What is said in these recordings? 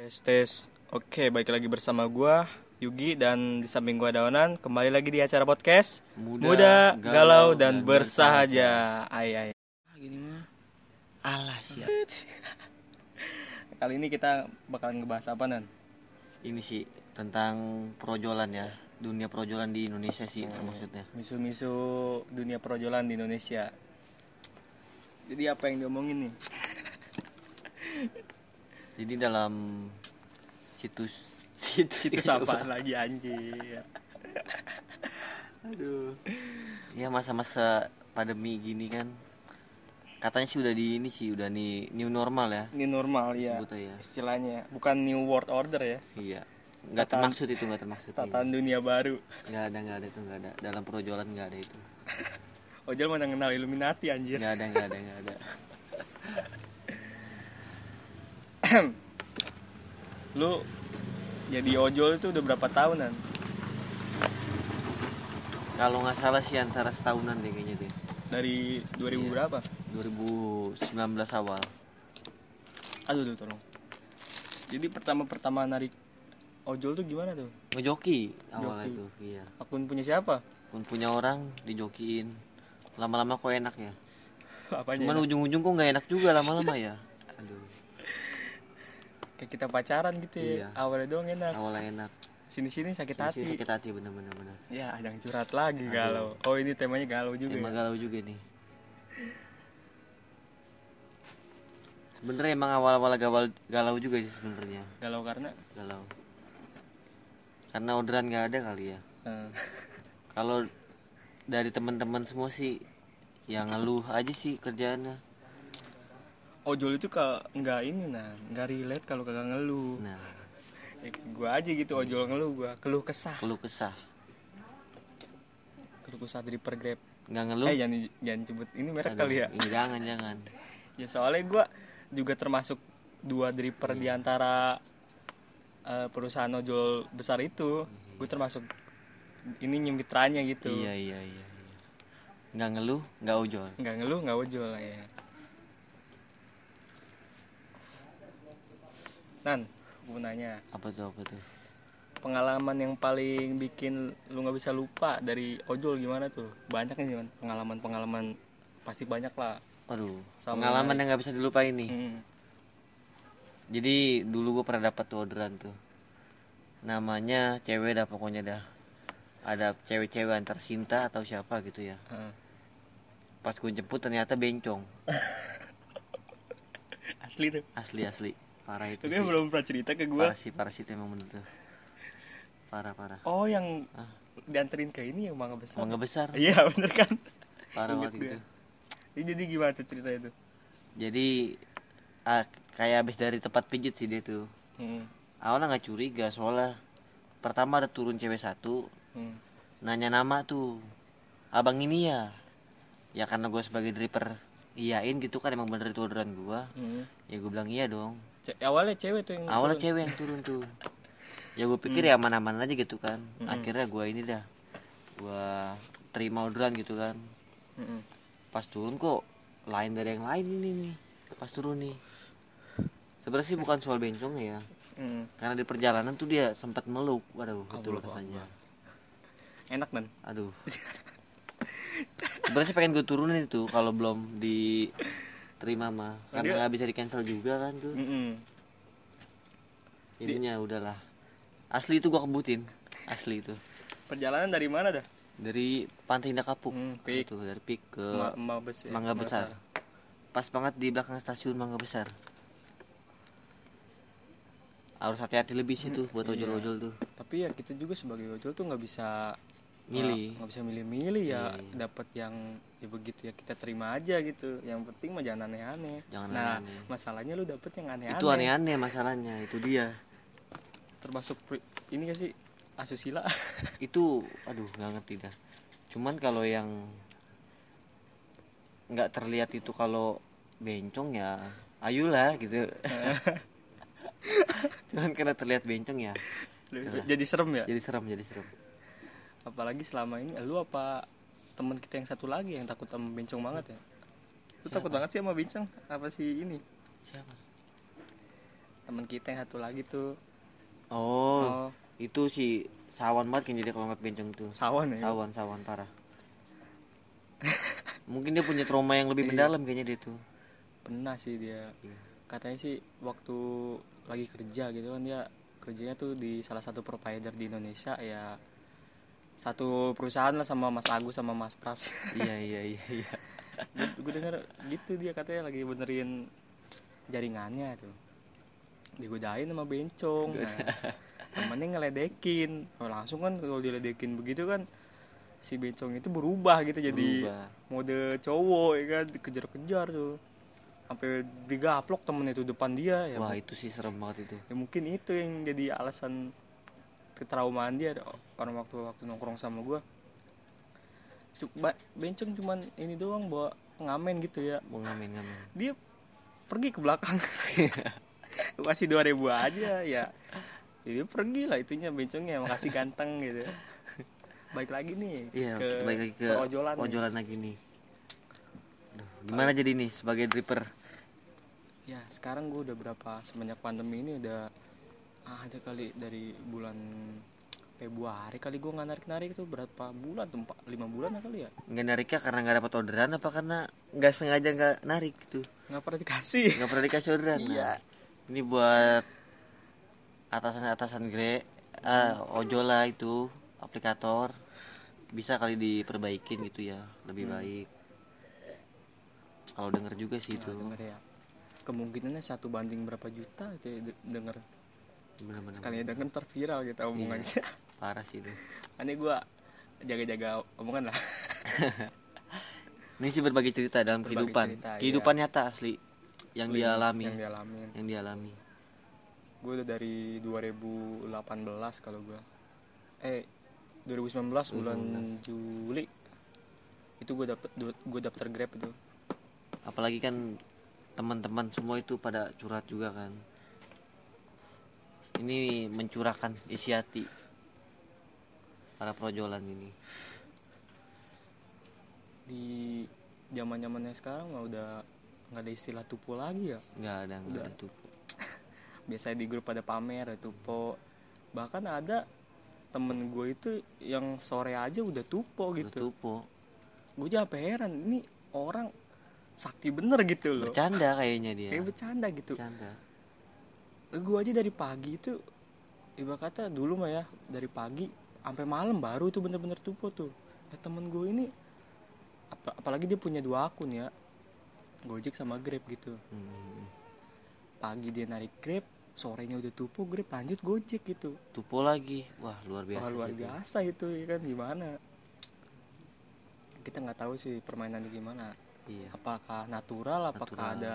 Tes tes. Oke, baik lagi bersama gua Yugi dan di samping gua Daonan. Kembali lagi di acara podcast Muda, galau, Galau, dan, dan bersahaja. Ay ay. Ah, Gini mah. Alah siap. Kali ini kita bakalan ngebahas apa nan? Ini sih tentang projolan ya, dunia projolan di Indonesia sih maksudnya. Misu-misu dunia perojolan di Indonesia. Jadi apa yang diomongin nih? Jadi dalam situs Situs apa lagi anjir? Aduh. Ya masa-masa pandemi gini kan katanya sih udah di ini sih udah nih new normal ya Ini normal ya. ya. Istilahnya bukan new world order ya. Iya. Nggak Tatanan- termaksud itu nggak termaksud. Tatanan dunia baru. Nggak ada nggak ada itu nggak ada dalam projolan nggak ada itu. Ojol mana kenal Illuminati anjir. Nggak ada nggak ada nggak ada. Lu jadi ojol itu udah berapa tahunan? Kalau nggak salah sih antara setahunan deh kayaknya deh. Dari 2000 Iya. berapa? 2019 awal. Aduh, tuh tolong. Jadi pertama-pertama narik ojol tuh gimana tuh? Ngejoki awalnya Joki. itu, iya. Akun punya siapa? Pun punya orang dijokiin. Lama-lama kok enak ya. Apanya? Cuman ujung-ujung kok nggak enak juga lama-lama ya. Aduh, Kayak kita pacaran gitu ya. Iya. Awalnya doang enak. awalnya enak. Sini-sini sakit Sini hati. sakit hati bener-bener bener. Ya, ada yang curhat lagi Aduh. galau. Oh, ini temanya galau juga. Emang ya? galau juga nih. Sebenernya emang awal-awal galau, galau juga sih sebenarnya Galau karena galau. Karena orderan nggak ada kali ya. eh, Kalau dari teman-teman semua sih yang ngeluh aja sih kerjaannya. Ojol itu kalau nggak ini nah, nggak relate kalau kagak ngeluh. Nah, Eh, gua aja gitu ojol ngeluh gua, keluh kesah. keluh kesah. Keluh kesah dari per Grab. Nggak ngeluh. Eh jangan jangan sebut ini merek Aduh, kali ya. ini jangan jangan. Ya soalnya gua juga termasuk dua dripper Iya. di antara eh, perusahaan ojol besar itu. Gue termasuk ini nyemitranya gitu. Iya iya iya. iya. Nggak ngeluh, nggak ojol. Nggak ngeluh nggak ojol ya. Nan, gue mau nanya Apa tuh apa tuh? pengalaman yang paling bikin lu nggak bisa lupa dari ojol gimana tuh? Banyak nih man pengalaman-pengalaman pasti banyak lah. Aduh, Sama pengalaman yang nggak bisa dilupain nih. Hmm. Jadi dulu gue pernah dapat tuh orderan tuh. Namanya cewek dah pokoknya dah. Ada cewek-cewek antar Sinta atau siapa gitu ya. Heeh. Pas gue jemput ternyata bencong. Asli tuh. Asli asli. Parah itu. Dia sih. belum pernah cerita ke gua. Parah sih, parah sih itu emang bener tuh. Parah parah. Oh, yang Ah. dianterin ke ini yang mangga besar. Mangga besar. Iya, bener kan? Parah banget gue. gitu. Ini jadi gimana tuh cerita itu? Jadi ah, kayak habis dari tempat pijit sih dia tuh. Hmm. Awalnya nggak curiga soalnya pertama ada turun cewek satu Hmm. nanya nama tuh abang ini ya ya karena gue sebagai dripper iyain gitu kan emang bener itu orderan gue Hmm. ya gue bilang iya dong Ce- awalnya cewek tuh yang awalnya turun. cewek yang turun tuh ya gue pikir ya aman-aman aja gitu kan Hmm. akhirnya gue ini dah gue terima orderan gitu kan Hmm. pas turun kok lain dari yang lain ini nih pas turun nih sebenarnya sih bukan soal bencong ya Hmm. karena di perjalanan tuh dia sempat meluk waduh betul Allah rasanya Enak dan. aduh sebenarnya sih pengen gue turunin itu kalau belum diterima mah. Karena nggak bisa di cancel juga kan tuh. Hmm. ininya udahlah. Asli itu gue kebutin. Asli itu. Perjalanan dari mana dah? dari pantai Indah Kapuk. Hmm, Pik. itu dari pik ke Ma- Mabes ya, Mangga Besar. Pas banget di belakang stasiun Mangga Besar. Harus hati-hati lebih sih tuh buat Iya. ojol-ojol tuh. Tapi ya kita juga sebagai ojol tuh nggak bisa milih. Nggak bisa milih-milih ya dapat yang ya begitu ya kita terima aja gitu. Yang penting mah jangan aneh-aneh. Jangan nah aneh-aneh. masalahnya lu dapet yang aneh-aneh. Itu aneh-aneh masalahnya itu dia. Termasuk ini gak sih? Asusila. Itu aduh nggak ngerti dah. Cuman kalau yang nggak terlihat itu kalau bencong ya ayolah gitu. Cuman karena terlihat bencong ya. Jadi serem ya? Jadi serem jadi serem apalagi selama ini lu apa teman kita yang satu lagi yang takut sama bencong banget ya? Lu Siapa? takut banget sih sama bencong apa sih ini? Siapa? Teman kita yang satu lagi tuh. Oh, oh. itu si sawan banget kan jadi kalau ngeliat bencong tuh. Sawan ya? Sawan sawan parah. Mungkin dia punya trauma yang lebih Iya. mendalam kayaknya dia tuh. Pernah sih dia. Iya. katanya sih waktu lagi kerja gitu kan dia kerjanya tuh di salah satu provider di Indonesia ya satu perusahaan lah sama Mas Agus sama Mas Pras. Iya iya iya iya. Gue denger gitu dia katanya lagi benerin jaringannya tuh digodain sama bencong nah, temennya ngeledekin. Oh, langsung kan kalau diledekin begitu kan si bencong itu berubah gitu jadi Berubah. mode cowok ya kan? Dikejar-kejar tuh. Sampai digaplok temennya itu depan dia ya, wah itu sih serem banget itu. ya mungkin itu yang jadi alasan ketraumaan dia orang waktu waktu nongkrong sama gua. Coba bencong cuman ini doang bawa pengamen gitu ya. Mau ngamen ngamen dia pergi ke belakang. Masih 2000 aja ya. Jadi pergi lah itunya bencongnya makasih ganteng gitu. Baik lagi nih iya ke balik lagi ke ojolan ojolan lagi nih. Aduh, gimana jadi nih sebagai dripper? Ya sekarang gue udah berapa semenjak pandemi ini udah ah, ada kali dari bulan Februari kali gue nggak narik narik tuh. Berapa bulan tuh? Empat lima bulan ya kali ya. Nggak nariknya karena nggak dapat orderan apa karena nggak sengaja nggak narik gitu nggak pernah dikasih. Nggak pernah dikasih orderan? Iya. Nah, ini buat atasan-atasan gre ah, ojola itu aplikator. Bisa kali diperbaikin gitu ya lebih Hmm. baik. Kalau denger juga sih itu. Nah, denger ya. Kemungkinannya satu banding berapa juta itu ya, denger bener-bener sekali denger ntar viral gitu omongannya. Parah sih itu. Aneh gue jaga-jaga omongan lah. Ini sih berbagi cerita dalam Berbagi kehidupan. cerita, iya. kehidupan nyata asli yang Asli, dialami. yang dialamin yang dialami. Gue udah dari 2018 kalau gue eh 2019 bulan Juli. Itu gue dapet gue daftar grab itu. Apalagi kan teman-teman semua itu pada curhat juga kan ini mencurahkan isi hati para projolan ini. Di zaman zamannya sekarang nggak udah nggak ada istilah tupo lagi ya? Nggak ada nggak ada tuh biasanya di grup ada pamer ya tupo bahkan ada temen gue itu yang sore aja udah tupo Udah gitu. tupo gue aja heran ini orang sakti bener gitu loh. Bercanda kayaknya dia. Kayak bercanda gitu. Bercanda gue aja dari pagi itu ibarat kata dulu mah ya dari pagi sampai malam baru tuh bener-bener tupo tuh. Nah, temen gue ini apa- apalagi dia punya dua akun ya Gojek sama Grab gitu. Hmm, pagi dia narik Grab sorenya udah tupo Grab lanjut Gojek gitu. Tupo lagi. Wah luar biasa Wah, luar itu. biasa itu ya kan? Gimana? Kita nggak tahu sih permainannya gimana. Iya. Apakah natural apakah Natural. ada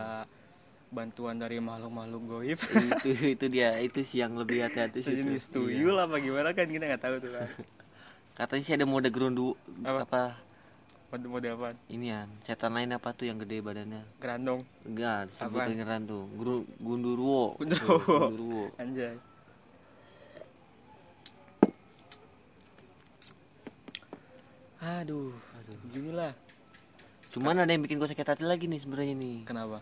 bantuan dari makhluk-makhluk goib. Itu itu dia itu sih yang lebih hati-hati sejenis Iya. tuyul apa gimana kan kita nggak tahu tuh kan katanya sih ada mode gerundu Apa? apa? Mode mode apa? Ini ya setan lain apa tuh yang gede badannya? Gerandong. Enggak sebut Apaan? beneran tuh Guru, gundurwo Gundurwo. Tuh, gundurwo anjay. Aduh Aduh. ginilah cuman ada yang bikin gue sakit hati lagi nih sebenarnya nih. Kenapa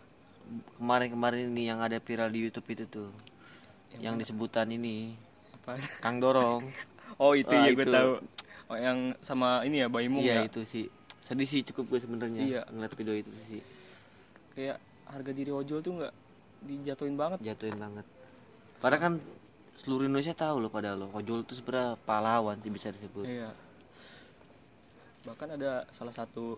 kemarin-kemarin ini yang ada viral di YouTube itu tuh. Yang, mana? disebutan ini. Apa? Kang Dorong. Oh itu Wah, ya gue tahu. Oh yang sama ini ya Baimung iya ya? itu sih. Sedih sih cukup gue sebenarnya Iya. ngeliat video itu sih. Kayak harga diri ojol tuh nggak dijatuhin banget. Jatuhin banget. Padahal kan seluruh Indonesia tahu loh pada lo ojol itu sebenarnya pahlawan sih bisa disebut. Iya. Bahkan ada salah satu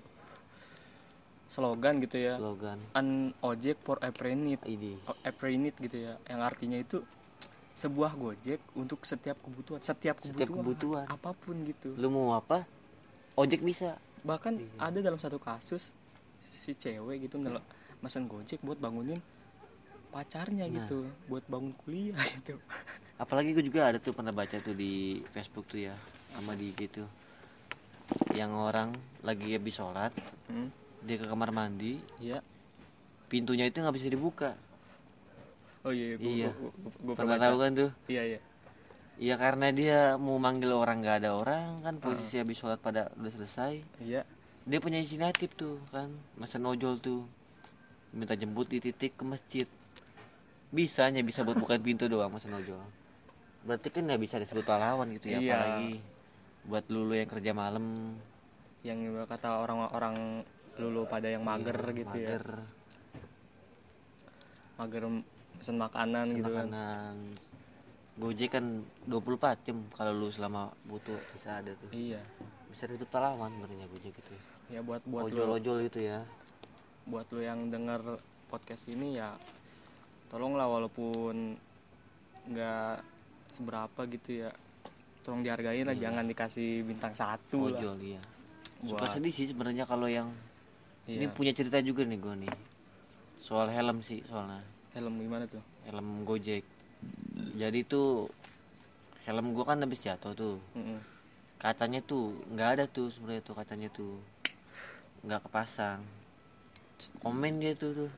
slogan gitu ya. slogan An ojek for every need, ini every need gitu ya. Yang artinya itu sebuah gojek untuk setiap kebutuhan, setiap kebutuhan, Setiap kebutuhan. apa pun gitu. lu mau apa ojek bisa Bahkan Iya. ada dalam satu kasus si cewek gitu nel mesen gojek buat bangunin pacarnya Nah. gitu, buat bangun kuliah gitu. apalagi gue juga ada tuh pernah baca tuh di Facebook tuh ya sama di gitu yang orang lagi habis sholat Hmm, dia ke kamar mandi. Iya. pintunya itu nggak bisa dibuka. Oh iya, gua, Iya. gua, gua, gua pernah tahu kan tuh? Iya, iya. Iya karena dia mau manggil orang nggak ada orang kan posisi habis sholat pada udah selesai. Iya. dia punya inisiatif tuh kan mesen ojol tuh. Minta jemput di titik ke masjid. Bisa hanya bisa buat buka pintu doang mesen ojol berarti kan nggak bisa disebut pahlawan gitu ya Iya. apalagi buat lulu yang kerja malam. Yang kata orang-orang lulu pada yang mager Iya, gitu ya. mager, mager pesen makanan pesen gitu kan. makanan. Gojek kan 24 jam kalau lu selama butuh bisa ada tuh. Iya. Bisa disebut pahlawan sebenarnya Gojek itu. Ya buat buat ojol-ojol gitu ya. Buat lu yang denger podcast ini ya tolonglah walaupun nggak seberapa gitu ya. Tolong dihargain lah Iya. jangan dikasih bintang satu lah. Ojol iya. Suka buat sedih sih sebenarnya kalau yang ini iya. punya cerita juga nih gue nih. Soal helm sih soalnya. Helm gimana tuh? Helm Gojek. Jadi tuh helm gua kan habis jatuh tuh. Mm-mm. kacanya tuh nggak ada tuh sebenarnya tuh kacanya tuh. Nggak kepasang. Komen dia tuh tuh.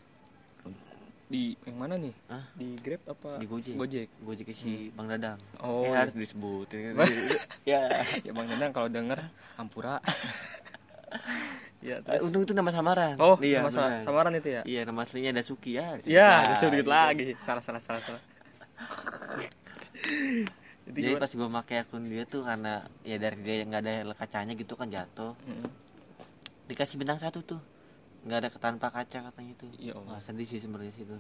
Di yang mana nih? Hah? di Grab apa di Gojek. Gojek? Gojek si Bang Dadang. Oh eh, iya. harus disebut ya ya. Bang Danang kalau denger Ampura ya terus? untung itu nama samaran. Oh iya nama benar. samaran itu ya? Iya nama aslinya Dasuki ya. Ya Nah, disebut dikit gitu. lagi. Salah salah salah salah. Jadi jadi pas gua pakai akun dia tuh karena ya dari dia yang nggak ada kacanya gitu kan jatuh. Mm-mm. dikasih bintang satu tuh. Nggak ada tanpa kaca katanya tuh. Ya Allah. Wah, sedih sih sebenarnya sih tuh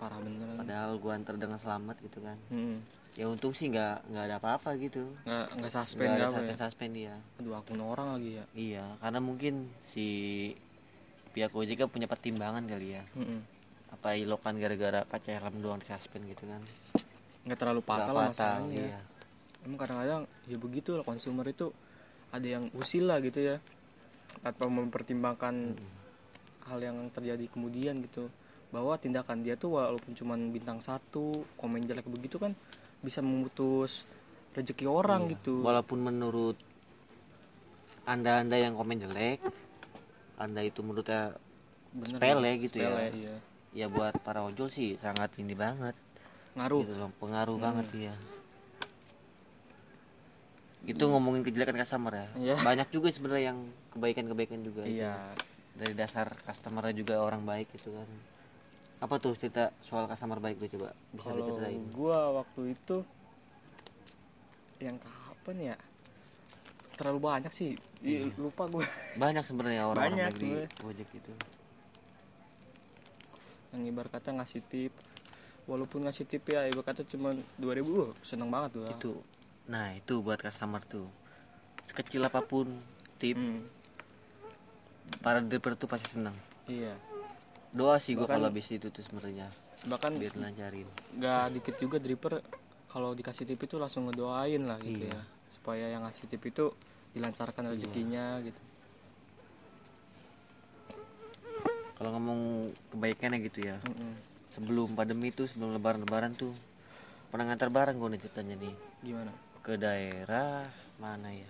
parah beneran padahal gua antar dengan selamat gitu kan. Mm-mm. Ya untung sih nggak nggak ada apa-apa gitu. Nggak nggak suspend nggak ada apa ya? suspend suspend dia aduh akun orang lagi ya. Iya karena mungkin si pihak kan punya pertimbangan kali ya. Mm-mm. apa ilokan gara-gara helm doang di suspend gitu kan? Nggak terlalu patah lah fatal, masalahnya iya. emang kadang-kadang ya begitu lah konsumer itu ada yang usil lah gitu ya. Tanpa mempertimbangkan Mm-mm. hal yang terjadi kemudian gitu. Bahwa tindakan dia tuh walaupun cuman bintang satu komen jelek begitu kan bisa memutus rezeki orang Iya. gitu walaupun menurut anda-anda yang komen jelek anda itu menurutnya Bener, sepele ya. gitu Sepele, ya. iya. ya buat para ojol sih sangat ini banget ngaruh gitu pengaruh Hmm. banget ya itu ngomongin kejelekan customer ya Iya. banyak juga sebenarnya yang kebaikan-kebaikan juga itu. iya dari dasar customernya juga orang baik gitu kan apa tuh cerita soal customer baik tuh coba? Bisa kalau diceritain. gua waktu itu yang kapan ya? Terlalu banyak sih. Ih, Iya. lupa gue banyak sebenarnya orang-orang Banyak di. Gojek itu. Yang ibarat kata ngasih tip. Walaupun ngasih tip ya ibarat kata cuma 2000 uh, seneng banget tuh itu. Nah itu buat customer tuh. Sekecil apa pun tip Hmm, para driver tuh pasti senang iya doa sih gua Bahkan- kalau habis itu tuh sebenarnya. bahkan biar lancarin nggak dikit juga dripper kalau dikasih tip itu langsung ngedoain lah gitu Iya. ya. Supaya yang ngasih tip itu dilancarkan rezekinya gitu. Kalau ngomong kebaikannya gitu ya. Mm-mm. sebelum pandemi tuh sebelum lebaran-lebaran tuh pernah ngantar barang gue nih ceritanya nih. Gimana? Ke daerah mana ya?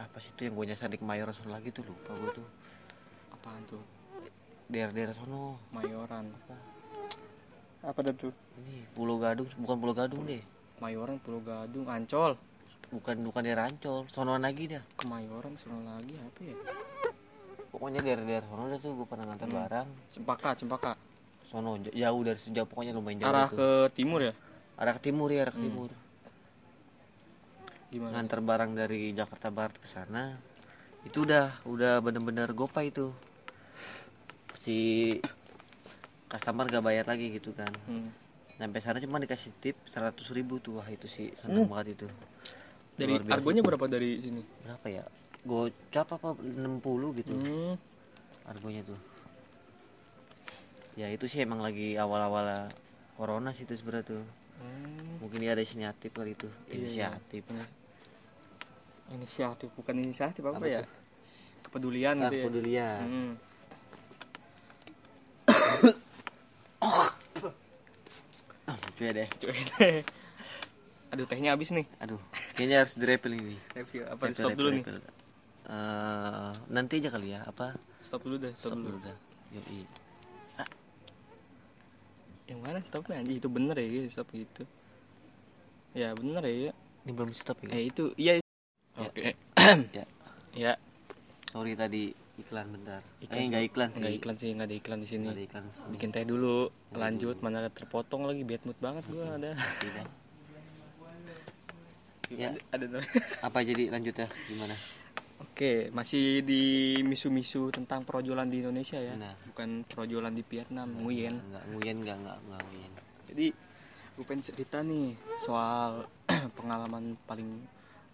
Apa sih itu yang gue nyasar di Kemayoran lagi tuh lupa gue tuh apaan tuh? Daerah-daerah sono. Mayoran. Apa? Apa tuh? Ini Pulau Gadung bukan Pulau Gadung deh. Mayoran pulau gadung ancol. Bukan bukan daerah Ancol sonoan lagi dah kemayoran sono lagi apa ya? Pokoknya daerah-daerah sono dah tuh gue pernah ngantar Hmm. barang. Cempaka cempaka. Sono jauh dari sejauh pokoknya lumayan jauh arah tuh. ke timur ya? Arah ke timur ya arah ke Hmm. timur. Gimana? Ngantar barang dari Jakarta Barat ke sana. Itu udah udah bener-bener gopay itu si customer gak bayar lagi gitu kan Hmm. sampai sana cuma dikasih tip 100 ribu tuh wah itu sih seneng Hmm. banget itu dari argonya itu. berapa dari sini berapa ya gocap apa 60 gitu hmm. argonya tuh ya itu sih emang lagi awal-awal corona sih itu sebenarnya tuh Hmm. mungkin dia ada inisiatif kali itu Iya, iya. inisiatif Ini- inisiatif bukan inisiatif apa, Apa ya kepedulian ah gitu ya pedulian Hmm. Ya deh. Cuy. aduh tehnya habis nih. Aduh kayaknya harus direpel ini review apa Refill, stop refill, dulu nih? refill. Eh, nanti aja kali ya apa? Stop dulu deh stop, stop dulu. dulu dah. Yoi. yang mana stopnya anjing itu bener ya guys, stop gitu. Ya bener ya ini belum stop ya? Eh itu iya. Ya. oke. Ya. ya. Sorry tadi iklan bentar. Iklan eh nggak iklan sih. nggak iklan sih nggak ada iklan di sini. Ada iklan sih. bikin teh dulu lanjut mana terpotong lagi bad mood banget gua ada. Tidak. Ya. ada apa jadi lanjut ya? Gimana? Oke, masih di misu-misu tentang projolan di Indonesia ya, Nah. bukan projolan di Vietnam, Nguyen. nggak nguyen nggak nggak nggak nguyen. Jadi, gue pengen cerita nih soal pengalaman paling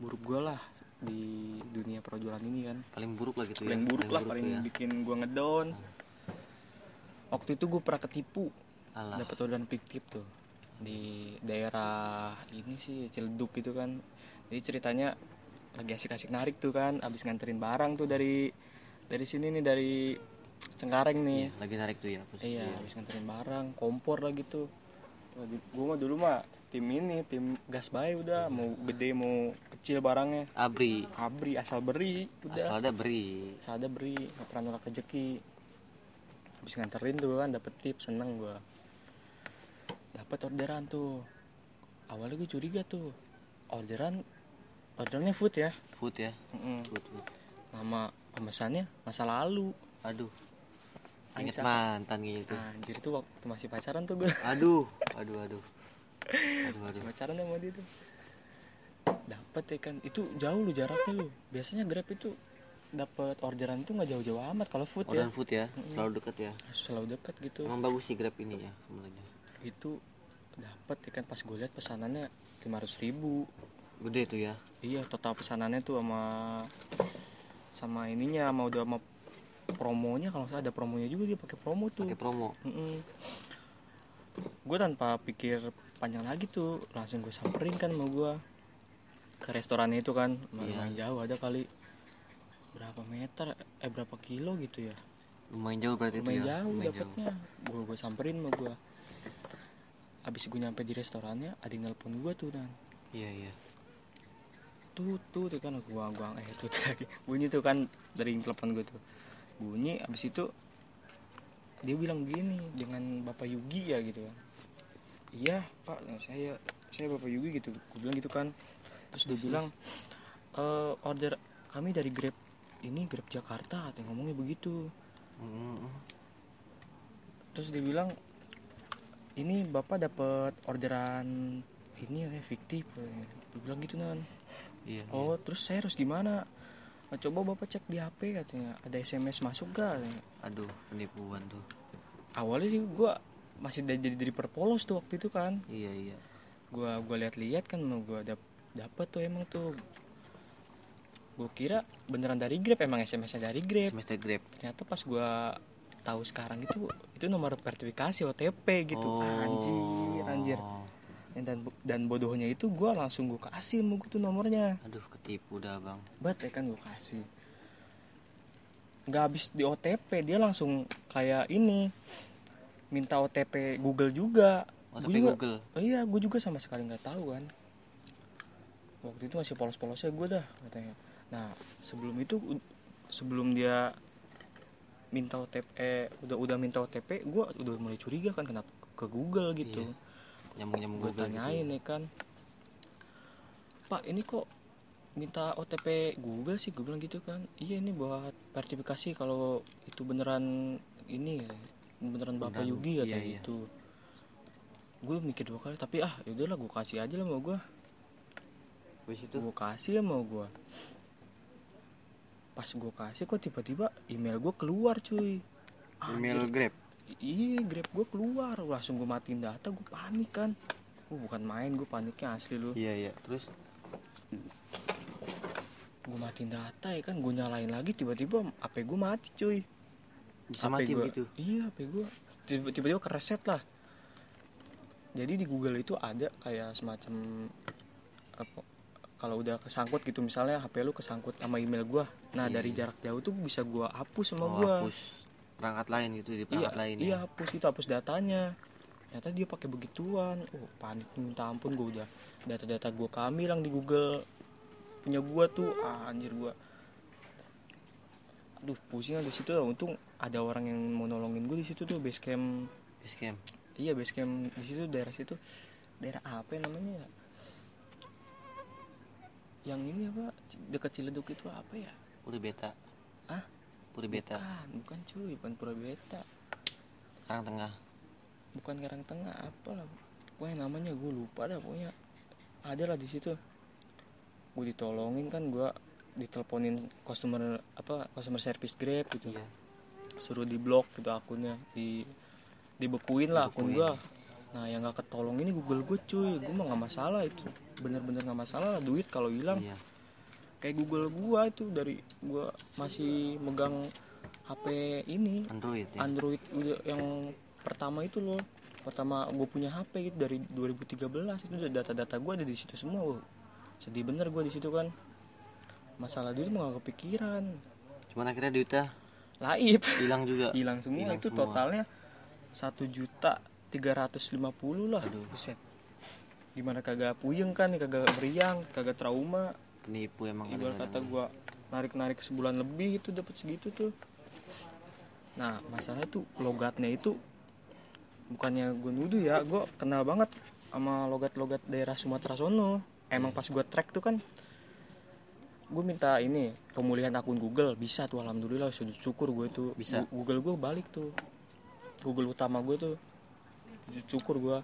buruk gue lah di dunia projolan ini kan. paling buruk lah gitu Paling ya buruk lah, paling ya. bikin gue ngedown. Waktu itu gue pernah ketipu, dapat orderan fiktif tuh di daerah ini sih Ciledug gitu kan. Jadi ceritanya lagi asik-asik narik tuh kan, abis nganterin barang tuh dari dari sini nih dari Cengkareng nih. Iya, lagi narik tuh ya. Iya, habis nganterin barang, kompor lah gitu. Gue mah dulu mah tim ini, tim gas bayi udah mau gede mau kecil barangnya. abri Abri asal beri, udah. asal ada beri Asal ada beri, nggak pernah nolak rezeki. Habis nganterin tuh kan dapet tip, seneng gua. Dapat orderan tuh. Awalnya gue curiga tuh. Orderan orderannya food ya. food ya Mm-mm. food, food. Nama pemesannya masa lalu. aduh Aisyah. mantan gitu Anjir tuh waktu masih pacaran tuh gue. aduh aduh aduh Sama pacaran sama dia tuh. Dapat ya kan. Itu jauh lu jaraknya lu biasanya grab itu dapat orderan itu nggak jauh-jauh amat kalau food ya. Orderan food ya selalu dekat ya. Selalu dekat gitu. Emang bagus sih grab ini ya sebenarnya itu dapat ya kan. Pas gue lihat pesanannya 500.000 ribu. Gede tuh ya. Iya total pesanannya tuh sama sama ininya sama udah sama promonya. Kalau salah ada promonya juga dia pakai promo tuh. Pakai promo gue tanpa pikir panjang lagi tuh langsung gue samperin kan mau gue. Ke restorannya itu kan lumayan jauh ada kali. Berapa meter eh berapa kilo gitu ya. Lumayan jauh berarti itu lumayan ya? jauh Lumayan dapatnya gue gue samperin mau gue abis gue nyampe di restorannya ada yang nelpon gue tuh dan. Iya iya. Tuh tuh tuh kan gua gua eh tuh, tuh lagi. Bunyi tuh kan dari telepon gue tuh. Bunyi abis itu dia bilang begini dengan bapak Yugi ya gitu kan. Iya pak saya saya bapak Yugi gitu. Gue bilang gitu kan. Terus dia bilang "Eh, order kami dari Grab ini Grab Jakarta atau ngomongnya begitu. Mm, terus dia bilang ini bapak dapat orderan ini ya fiktif. Dia bilang gitu nan. Iya. Oh, terus saya harus gimana? Nah, coba bapak cek di HP katanya ada SMS masuk gak? Katanya. aduh penipuan tuh Awalnya sih gua masih jadi dari perpolos tuh waktu itu kan. iya iya Gua gua lihat-lihat kan mau gua dap dapat tuh emang tuh. Gua kira beneran dari Grab emang SMS-nya dari Grab. semester grab Ternyata pas gua tahu sekarang itu itu nomor verifikasi OTP gitu. Anjir, anjir. Dan dan bodohnya itu gua langsung gua kasih mau tuh nomornya. aduh ketipu dah bang. Bat ya kan gue kasih. Nggak habis di OTP dia langsung kayak ini minta OTP Google juga. OTP Gua juga- Google? Oh iya gue juga sama sekali nggak tahu kan. Waktu itu masih polos-polosnya gue dah katanya. Nah sebelum itu sebelum dia minta OTP eh, udah udah minta OTP gue udah mulai curiga kan kenapa ke Google gitu. Iya. Nyambung nyambung gue Google gitu. tanyain ya kan. Pak ini kok minta OTP Google sih? Gue bilang gitu kan. Iya ini buat verifikasi kalau itu beneran ini ya, beneran bapak Beneran, Yugi iya, katanya iya. itu gue mikir dua kali tapi ah yaudahlah gue kasih aja lah mau gue gue kasih ya mau gue pas gue kasih kok tiba-tiba email gue keluar cuy. Email grab iya grab gue keluar. Langsung gue matiin data gue panik kan. Gue bukan main gue paniknya asli lu. Iya iya. Terus? Gue matiin data ya kan. Gue nyalain lagi tiba-tiba HP gue mati cuy. Bisa HP mati gua- begitu? Iya HP gue Tiba- tiba-tiba kereset lah. Jadi di Google itu ada kayak semacam apa kalau udah kesangkut gitu misalnya HP lu kesangkut sama email gua. Nah Iya, dari iya. jarak jauh tuh bisa gua hapus sama oh, gua. hapus perangkat lain gitu di iya perangkat lain iya ya hapus itu hapus datanya. Ternyata dia pakai begituan. Oh panik minta ampun gua udah data-data gua kami lang di Google. Punya gua tuh ah, anjir gua. Aduh pusing di situ untung ada orang yang mau nolongin gua di situ tuh base camp. Scam iya base camp di situ daerah situ. Daerah apa ya namanya ya? Yang ini apa? Dekat Ciledug itu apa ya? Udah beta. Ah? Puri beta. Bukan bukan cuy bukan pura beta. Karang tengah. Bukan karang tengah apa lah pokoknya namanya gue lupa dah pokoknya. Ada lah di situ. Gue ditolongin kan gue diteleponin customer apa customer service grab gitu. Iya. Suruh di blok gitu akunnya di dibekuin lah akun gua. Nah yang nggak ketolong ini Google gue cuy. Gue mah nggak masalah itu. Bener-bener nggak masalah lah duit kalau hilang. Iya kayak Google gua itu dari gua masih megang HP ini. Android ya? Android yang pertama itu loh. Pertama gue punya HP gitu dari 2013 itu data-data gue ada di situ semua Wuh. sedih bener gue di situ kan. Masalah duit mah gak kepikiran. Cuman akhirnya duitnya laib. hilang juga? Hilang semua. Hilang itu semua. totalnya satu juta tiga ratus lima puluh lah. Aduh. buset. Gimana kagak puyeng kan kagak meriang kagak trauma penipu emang ibarat kata kadang-kadang. gua narik narik sebulan lebih itu dapat segitu tuh. Nah masalahnya tuh logatnya itu bukannya gue nuduh ya gue kenal banget sama logat-logat daerah Sumatera sono. Emang pas gue track tuh kan gue minta ini pemulihan akun Google bisa tuh alhamdulillah sujud syukur gue tuh Bisa. Google gue balik tuh. Google utama gue tuh sujud syukur gue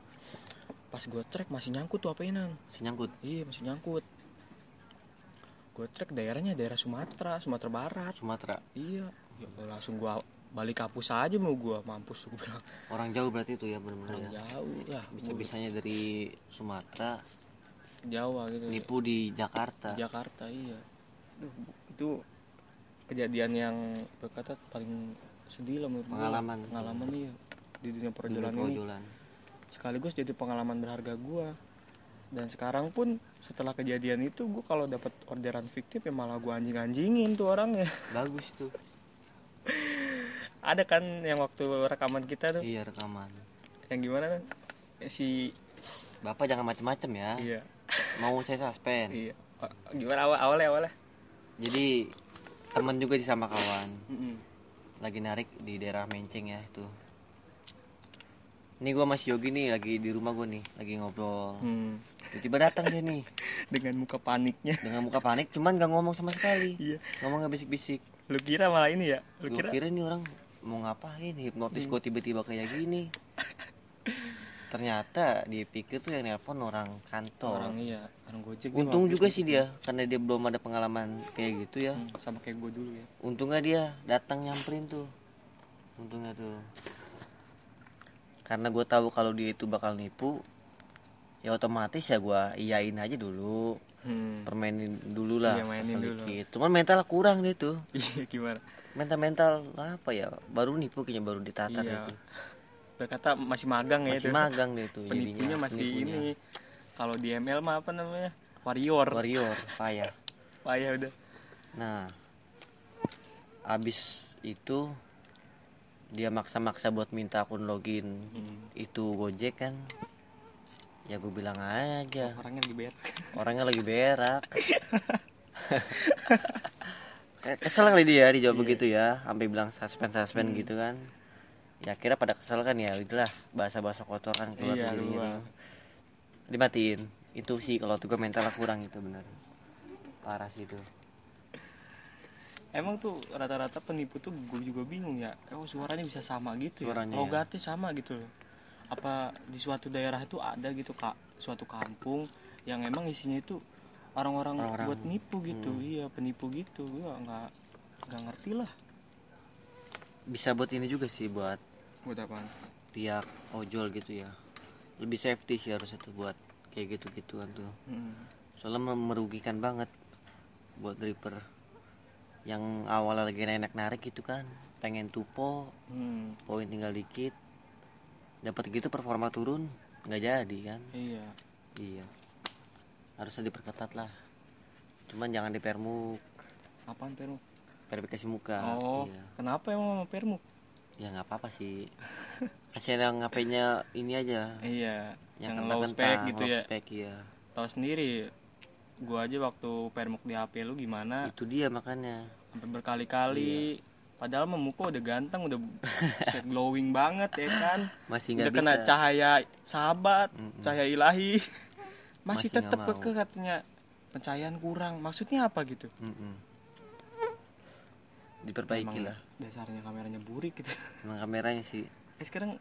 pas gue track masih nyangkut tuh apa-nan Si nyangkut? Iya masih nyangkut. Gue track daerahnya daerah Sumatera, Sumatera Barat. Sumatera Iya. Ya, langsung gua balik hapus aja mau gua mampus tuh gua bilang. orang jauh berarti itu ya benar-benar Orang ya jauh lah. bisa Gua bisanya dari Sumatera Jawa gitu. nipu di Jakarta Jakarta iya. Duh, itu kejadian yang berkata paling sedih lah menurut gua. Pengalaman. Pengalaman iya di dunia perjalanan ini. Sekaligus jadi pengalaman berharga gua. Dan sekarang pun setelah kejadian itu gua kalau dapat orderan fiktif ya malah gua anjing-anjingin tuh orangnya. bagus tuh ada kan yang waktu rekaman kita tuh? Iya rekaman. Yang gimana kan si bapak jangan macem-macem ya. Iya. Mau saya suspend. Iya. Gimana? Awal awalnya awalnya? Jadi teman juga sih sama kawan. Mm-mm. lagi narik di daerah Menceng ya itu ini gua masih Yogi nih lagi di rumah gue nih lagi ngobrol. Hmm. tiba-tiba datang dia nih. Dengan muka paniknya. Dengan muka panik cuman gak ngomong sama sekali. Iya. Ngomongnya bisik-bisik. Lu kira malah ini ya? Lu gue kira? kira nih orang mau ngapain? Hipnotis Hmm. gue tiba-tiba kayak gini. Ternyata dia pikir tuh yang nelpon orang kantor. Orang iya. Orang gojek untung juga sih dia karena dia belum ada pengalaman kayak gitu ya. Hmm, sama kayak gue dulu ya. Untungnya dia datang nyamperin tuh. Untungnya tuh karena gue tahu kalau dia itu bakal nipu ya otomatis ya gue iyain aja dulu. Hmm. permainin dulu lah Iya, mainin dulu. sedikit cuman mental kurang dia tuh. Iya gimana? Mental mental apa ya baru nipu kayaknya baru ditatar Iya. itu. Berkata masih magang ya masih magang dia tuh penipunya jadinya, masih penipunya. ini. Kalau di ML mah apa namanya? Warrior. Warrior payah. Payah udah. Nah abis itu dia maksa-maksa buat minta akun login. Hmm. itu gojek kan? Ya gue bilang aja. Orangnya lagi berak. Orangnya lagi berak. Kesel kali dia dijawab Iya. begitu ya. Sampai bilang suspend suspend Hmm. gitu kan. Ya kira pada kesel kan ya. Itulah bahasa bahasa kotor kan keluar Iya, dari dirinya. dimatiin. Itu sih kalau tuh gue mental kurang itu bener parah sih itu Emang tuh rata-rata penipu tuh gue juga bingung ya. Oh suaranya bisa sama gitu ya. Suaranya ya. Logatnya sama gitu loh. Apa di suatu daerah itu ada gitu kak suatu kampung yang emang isinya itu orang-orang buat nipu gitu. Hmm. Iya penipu gitu. Gue nggak nggak ngerti lah. bisa buat ini juga sih buat Buat apaan? pihak ojol gitu ya lebih safety sih harusnya tuh buat kayak gitu gituan tuh Hmm. soalnya merugikan banget buat driver yang awalnya lagi enak narik gitu kan pengen tupo Hmm. poin tinggal dikit dapat gitu performa turun nggak jadi kan Iya. iya harusnya diperketat lah cuman jangan dipermuk Apaan permu? verifikasi muka Oh, iya kenapa emang sama permu? ya nggak apa-apa sih kasih yang HP-nya ini aja Iya. yang, Yang low spec gitu ya. spek ya Tahu sendiri. Gua aja waktu permuk di HP lu gimana? itu dia makanya. Sampai berkali-kali. Padahal mah muka udah ganteng udah set glowing banget ya kan? Masih udah kena bisa. cahaya sahabat Mm-mm. cahaya ilahi. Masih, Masih mau. keke katanya pencahayaan kurang. Maksudnya apa gitu? Mm-mm. diperbaiki Emang lah. dasarnya kameranya burik gitu. Emang kameranya sih. Eh sekarang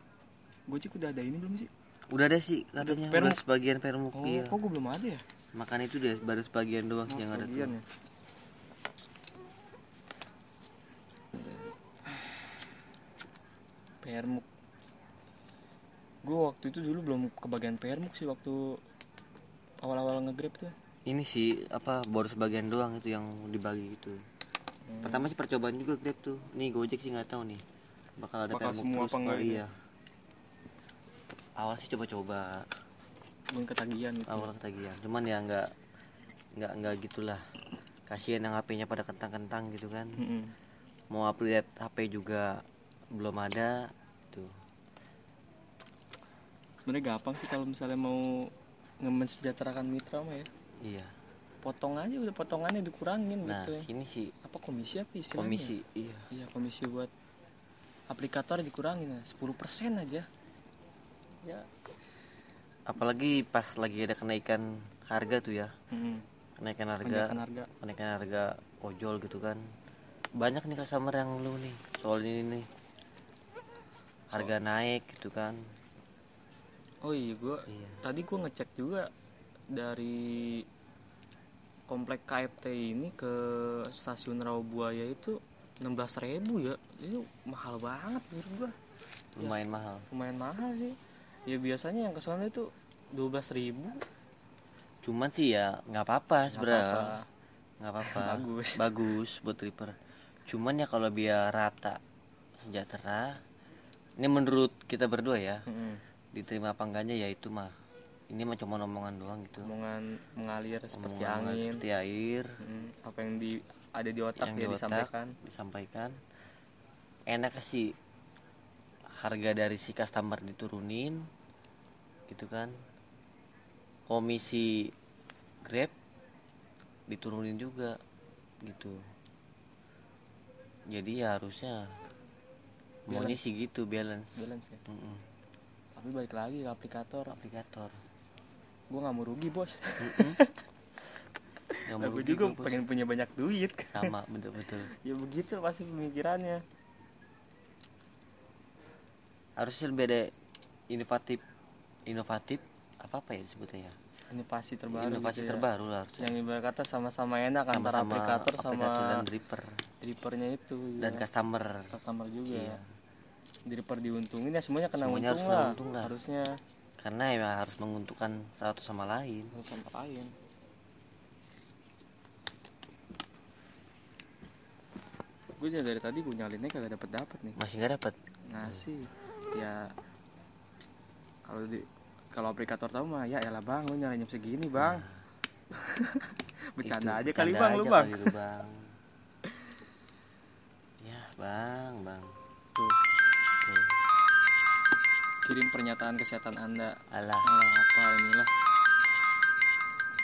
Gojek udah ada ini belum sih? Udah ada sih katanya. permuk. udah sebagian permuk oh iya. kok gue belum ada ya makan itu deh baru sebagian doang Oh, sih yang ada tuh ya. Permuk. Gue waktu itu dulu belum kebagian permuk sih waktu awal-awal ngegrab tuh. ini sih apa baru sebagian doang itu yang dibagi gitu Hmm. pertama sih percobaan juga grab tuh nih gojek sih nggak tahu nih bakal ada Bakal permuk semua terus apa gitu? iya awal sih coba-coba Belum ketagihan gitu. awal ketagihan cuman ya nggak nggak nggak gitulah kasihan yang HP-nya pada kentang-kentang gitu kan Mm-mm. mau update HP juga belum ada tuh Sebenarnya gampang sih kalau misalnya mau ngemensejahterakan mitra mah ya. iya Potong aja udah potongannya dikurangin nah gitu. ini sih Apa komisi apa istilahnya? komisi iya Iya komisi buat aplikator dikurangin ya 10% aja. Ya. Apalagi pas lagi ada kenaikan harga tuh ya. Mm-mm. kenaikan harga Kenaikan harga. kenaikan harga ojol gitu kan. Banyak nih customer yang lu nih soal ini nih. Harga naik gitu kan. Oh iya gua iya. tadi gua ngecek juga dari komplek KFT ini ke stasiun Rawabuaya itu 16.000 ya. Itu mahal banget menurut gua. Lumayan mahal. lumayan mahal sih ya biasanya yang ke sana itu 12.000 cuman sih ya nggak apa-apa sebenarnya nggak apa-apa. Bagus. Bagus buat tripper cuman ya kalau biar rata sejahtera ini menurut kita berdua ya Mm-mm. diterima apa enggaknya ya itu mah. Ini mah cuma omongan doang gitu. Omongan mengalir seperti Omongan angin. seperti air. Mm, apa yang di ada di otak yang ya di otak disampaikan. disampaikan. Enak sih harga dari si customer diturunin gitu kan. Komisi grab diturunin juga gitu. Jadi ya harusnya maunya sih gitu balance. Balance ya? Mm-mm. tapi balik lagi ke aplikator. Aplikator. Gua nggak mau rugi bos. Gue merugi juga pengen punya banyak duit. Sama betul-betul. Ya begitu pasti pemikirannya harusnya lebih ada inovatif inovatif apa apa ya disebutnya ya? Inovasi terbaru inovasi gitu ya. terbaru lah harusnya. Yang ibarat kata sama-sama enak antara Sama-sama aplikator sama dan dripper. drippernya itu dan ya. customer. Customer juga. Iya. Dripper diuntungin ya semuanya kena Semuanya untung harus lah. untung lah. harusnya. Karena ya harus menguntungkan satu sama lain. Satu sama lain. Gue dari tadi gue nyalinnya kagak dapet dapet nih. Masih nggak dapat ngasih ya kalau di kalau aplikator tahu mah ya elah bang lu nyalain jam segini bang. Bercanda Itu, aja kali bercanda bang lu bang kali lu, bang. Ya bang bang. Tuh. Tuh. kirim pernyataan kesehatan anda. Alah. Alah apa inilah.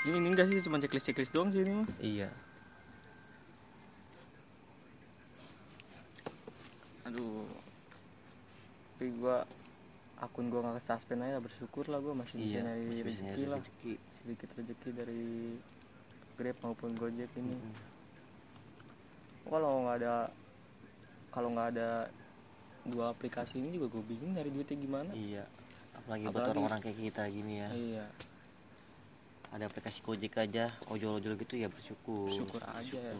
Ini ini enggak sih cuma checklist checklist doang sih ini mah. Iya. Aduh tapi gua akun gua nggak suspend aja bersyukur lah gua masih bisa iya nyari rezeki lah. rezeki. Sedikit rezeki dari Grab maupun Gojek ini. Kalau nggak ada kalau nggak ada dua aplikasi ini juga gue bingung nyari duitnya gimana. Iya apalagi buat Apalagi- orang-orang kayak kita gini ya. Iya. Ada aplikasi Gojek aja ojol-ojol gitu ya bersyukur. Bersyukur aja ya.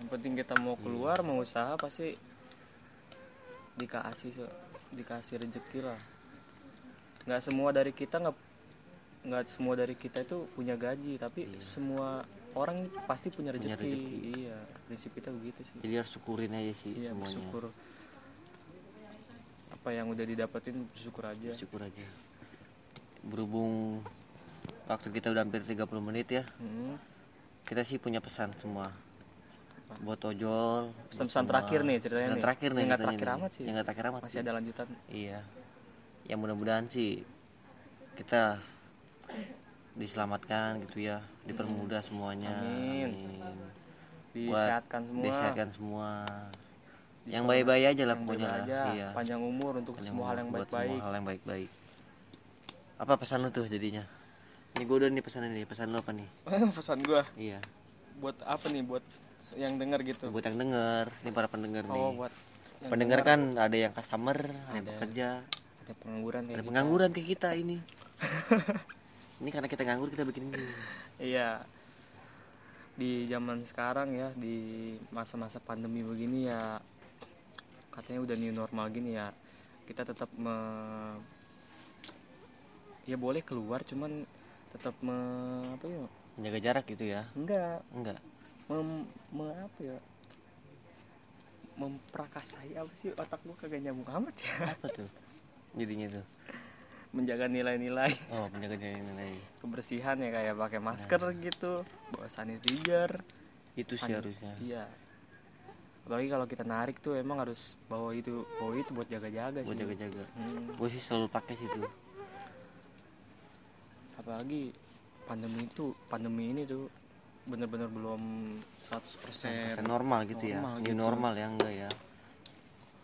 Yang penting kita mau keluar mau usaha pasti dikasih so- dikasih rezeki lah nggak semua dari kita nggak nggak semua dari kita itu punya gaji tapi Iya. semua orang pasti punya Punya rezeki. rezeki. iya prinsip kita begitu sih jadi harus syukurin aja sih iya semuanya bersyukur apa yang udah didapetin bersyukur aja syukur aja berhubung waktu kita udah hampir 30 menit ya Hmm. kita sih punya pesan semua? Buat ojol pesan-pesan terakhir nih ceritanya nih. terakhir nih yang nggak terakhir nih. amat sih. Yang nggak terakhir amat masih sih. ada lanjutan. Iya. Ya mudah-mudahan sih kita diselamatkan gitu ya. Dipermudah semuanya. Amin. Amin. disehatkan semua. disehatkan semua. Yang baik-baik aja lah yang pokoknya lah. iya. Panjang umur untuk Panjang semua hal umur yang buat baik-baik. semua hal yang baik-baik. Apa pesan lu tuh jadinya? Ini gue udah nih pesan ini. Pesan lu apa nih? Pesan gua? Iya. Buat apa nih? Buat yang denger gitu. Buat yang denger ini para pendengar nih. oh buat yang pendengar denger, kan ada yang customer ada yang pekerja. Ada pengangguran kayak ada kita. pengangguran kayak kita ini. Ini karena kita nganggur kita bikin ini. Iya. Di zaman sekarang ya di masa-masa pandemi begini ya katanya udah new normal gini ya. Kita tetap me ya boleh keluar cuman tetap me apa ya? Menjaga jarak gitu ya? Enggak. Enggak mem, me- apa ya? Memprakasai apa sih otak gua? Kagak nyambung amat ya. Apa tuh? Jadinya tuh? Menjaga nilai-nilai. Oh menjaga nilai kebersihan ya kayak pakai masker gitu bawa sanitizer. Itu sih harusnya. iya. Apalagi kalau kita narik tuh emang harus bawa itu bawa itu buat jaga-jaga buat sih. jaga-jaga. Hmm, gue sih selalu pakai sih tuh. Apalagi pandemi itu pandemi ini tuh bener-bener belum 100% Kayak normal gitu ya? Normal new gitu. normal ya enggak ya?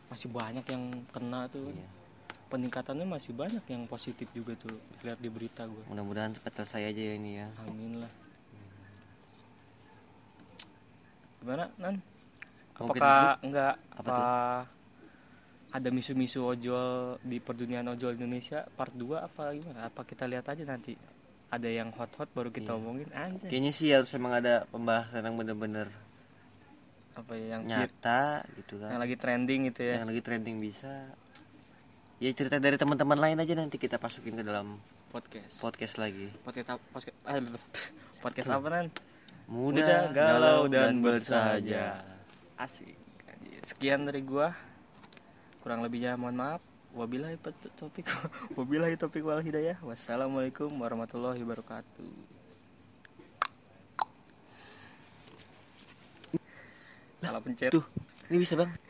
Masih banyak yang kena tuh. Iya. peningkatannya masih banyak yang positif juga tuh lihat di berita gue mudah-mudahan cepat selesai aja ya ini ya. Amin lah. Gimana nan? Apakah enggak Apa apa, ada misu-misu ojol di perdunian ojol Indonesia part 2 apa gimana? Apa kita lihat aja nanti ada yang hot-hot baru kita Iya. omongin anjay. Kayaknya sih harus emang ada pembahasan yang bener-bener apa ya yang hit, nyata gitu yang kan lagi trending gitu ya. Yang lagi trending bisa. Ya cerita dari teman-teman lain aja nanti kita masukin ke dalam podcast. podcast lagi. Podcast apa podcast, ah, podcast apa nan? Muda, Muda, galau, dan bersahaja. Asik. Sekian dari gua. Kurang lebihnya mohon maaf wabillahi topik wabillahi topik wal hidayah. Wassalamualaikum warahmatullahi wabarakatuh. Salah pencet. Tuh ini bisa bang